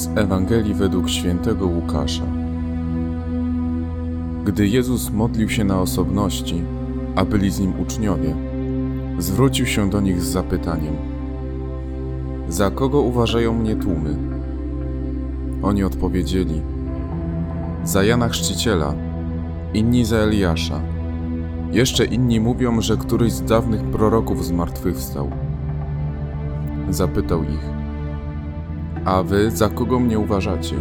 Z Ewangelii według świętego Łukasza. Gdy Jezus modlił się na osobności, a byli z nim uczniowie, zwrócił się do nich z zapytaniem: Za kogo uważają mnie tłumy? Oni odpowiedzieli: Za Jana Chrzciciela, inni za Eliasza. Jeszcze inni mówią, że któryś z dawnych proroków zmartwychwstał. Zapytał ich: A wy za kogo mnie uważacie?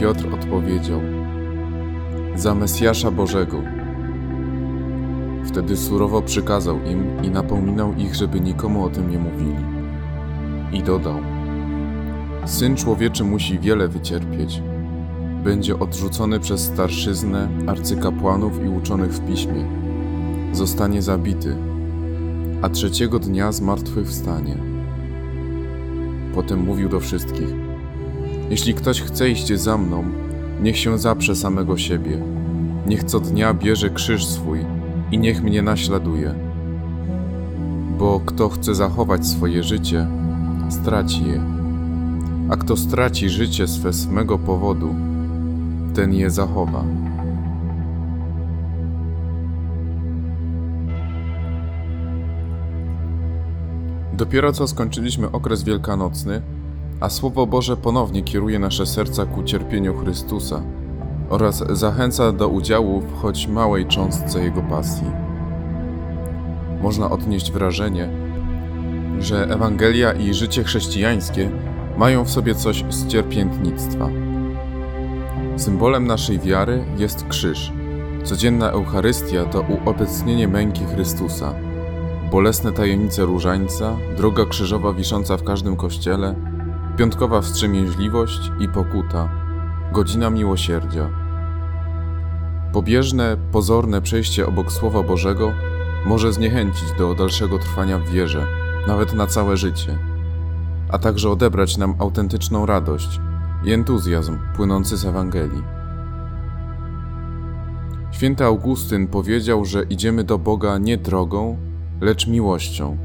Piotr odpowiedział: Za Mesjasza Bożego. Wtedy surowo przykazał im i napominał ich, żeby nikomu o tym nie mówili. I dodał: Syn człowieczy musi wiele wycierpieć. Będzie odrzucony przez starszyznę, arcykapłanów i uczonych w piśmie. Zostanie zabity, a trzeciego dnia zmartwychwstanie. Potem mówił do wszystkich: Jeśli ktoś chce iść za mną, niech się zaprze samego siebie. Niech co dnia bierze krzyż swój i niech mnie naśladuje. Bo kto chce zachować swoje życie, straci je. A kto straci życie swe z mego powodu, ten je zachowa. Dopiero co skończyliśmy okres wielkanocny, a Słowo Boże ponownie kieruje nasze serca ku cierpieniu Chrystusa oraz zachęca do udziału w choć małej cząstce Jego pasji. Można odnieść wrażenie, że Ewangelia i życie chrześcijańskie mają w sobie coś z cierpiętnictwa. Symbolem naszej wiary jest krzyż. Codzienna Eucharystia to uobecnienie męki Chrystusa. Bolesne tajemnice różańca, droga krzyżowa wisząca w każdym kościele, piątkowa wstrzemięźliwość i pokuta, godzina miłosierdzia. Pobieżne, pozorne przejście obok Słowa Bożego może zniechęcić do dalszego trwania w wierze, nawet na całe życie, a także odebrać nam autentyczną radość i entuzjazm płynący z Ewangelii. Święty Augustyn powiedział, że idziemy do Boga nie drogą, lecz miłością.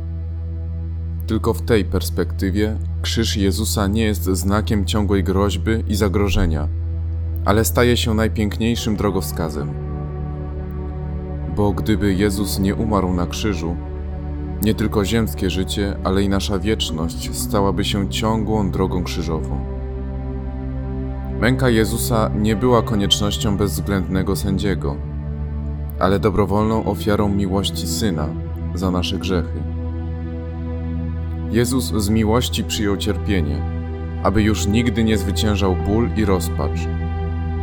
Tylko w tej perspektywie krzyż Jezusa nie jest znakiem ciągłej groźby i zagrożenia, ale staje się najpiękniejszym drogowskazem. Bo gdyby Jezus nie umarł na krzyżu, nie tylko ziemskie życie, ale i nasza wieczność stałaby się ciągłą drogą krzyżową. Męka Jezusa nie była koniecznością bezwzględnego sędziego, ale dobrowolną ofiarą miłości Syna za nasze grzechy. Jezus z miłości przyjął cierpienie, aby już nigdy nie zwyciężał ból i rozpacz,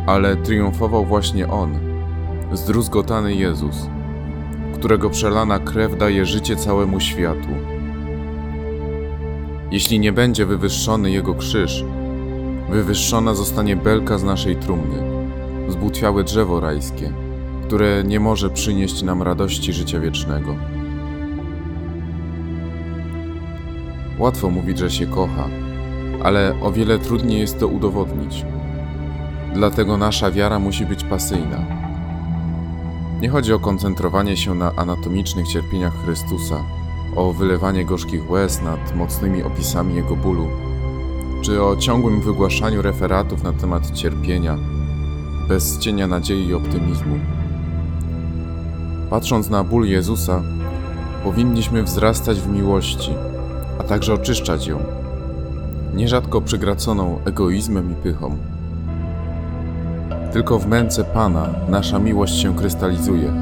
ale triumfował właśnie On, zdruzgotany Jezus, którego przelana krew daje życie całemu światu. Jeśli nie będzie wywyższony Jego krzyż, wywyższona zostanie belka z naszej trumny, zbutwiałe drzewo rajskie, które nie może przynieść nam radości życia wiecznego. Łatwo mówić, że się kocha, ale o wiele trudniej jest to udowodnić. Dlatego nasza wiara musi być pasyjna. Nie chodzi o koncentrowanie się na anatomicznych cierpieniach Chrystusa, o wylewanie gorzkich łez nad mocnymi opisami Jego bólu, czy o ciągłym wygłaszaniu referatów na temat cierpienia, bez cienia nadziei i optymizmu. Patrząc na ból Jezusa, powinniśmy wzrastać w miłości, a także oczyszczać ją, nierzadko przygraconą egoizmem i pychą. Tylko w męce Pana nasza miłość się krystalizuje.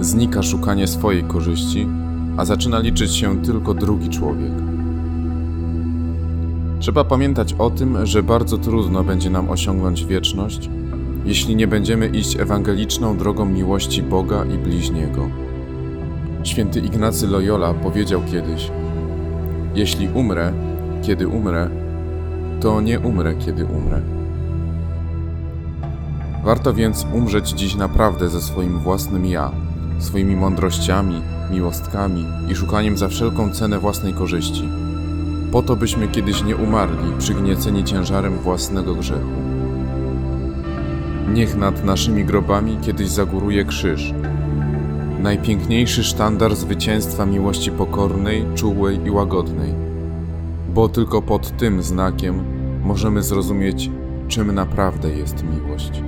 Znika szukanie swojej korzyści, a zaczyna liczyć się tylko drugi człowiek. Trzeba pamiętać o tym, że bardzo trudno będzie nam osiągnąć wieczność, jeśli nie będziemy iść ewangeliczną drogą miłości Boga i bliźniego. Święty Ignacy Loyola powiedział kiedyś: Jeśli umrę, kiedy umrę, to nie umrę, kiedy umrę. Warto więc umrzeć dziś naprawdę ze swoim własnym ja, swoimi mądrościami, miłostkami i szukaniem za wszelką cenę własnej korzyści, po to byśmy kiedyś nie umarli przygnieceni ciężarem własnego grzechu. Niech nad naszymi grobami kiedyś zagóruje krzyż, najpiękniejszy sztandar zwycięstwa miłości pokornej, czułej i łagodnej. bo tylko pod tym znakiem możemy zrozumieć, czym naprawdę jest miłość.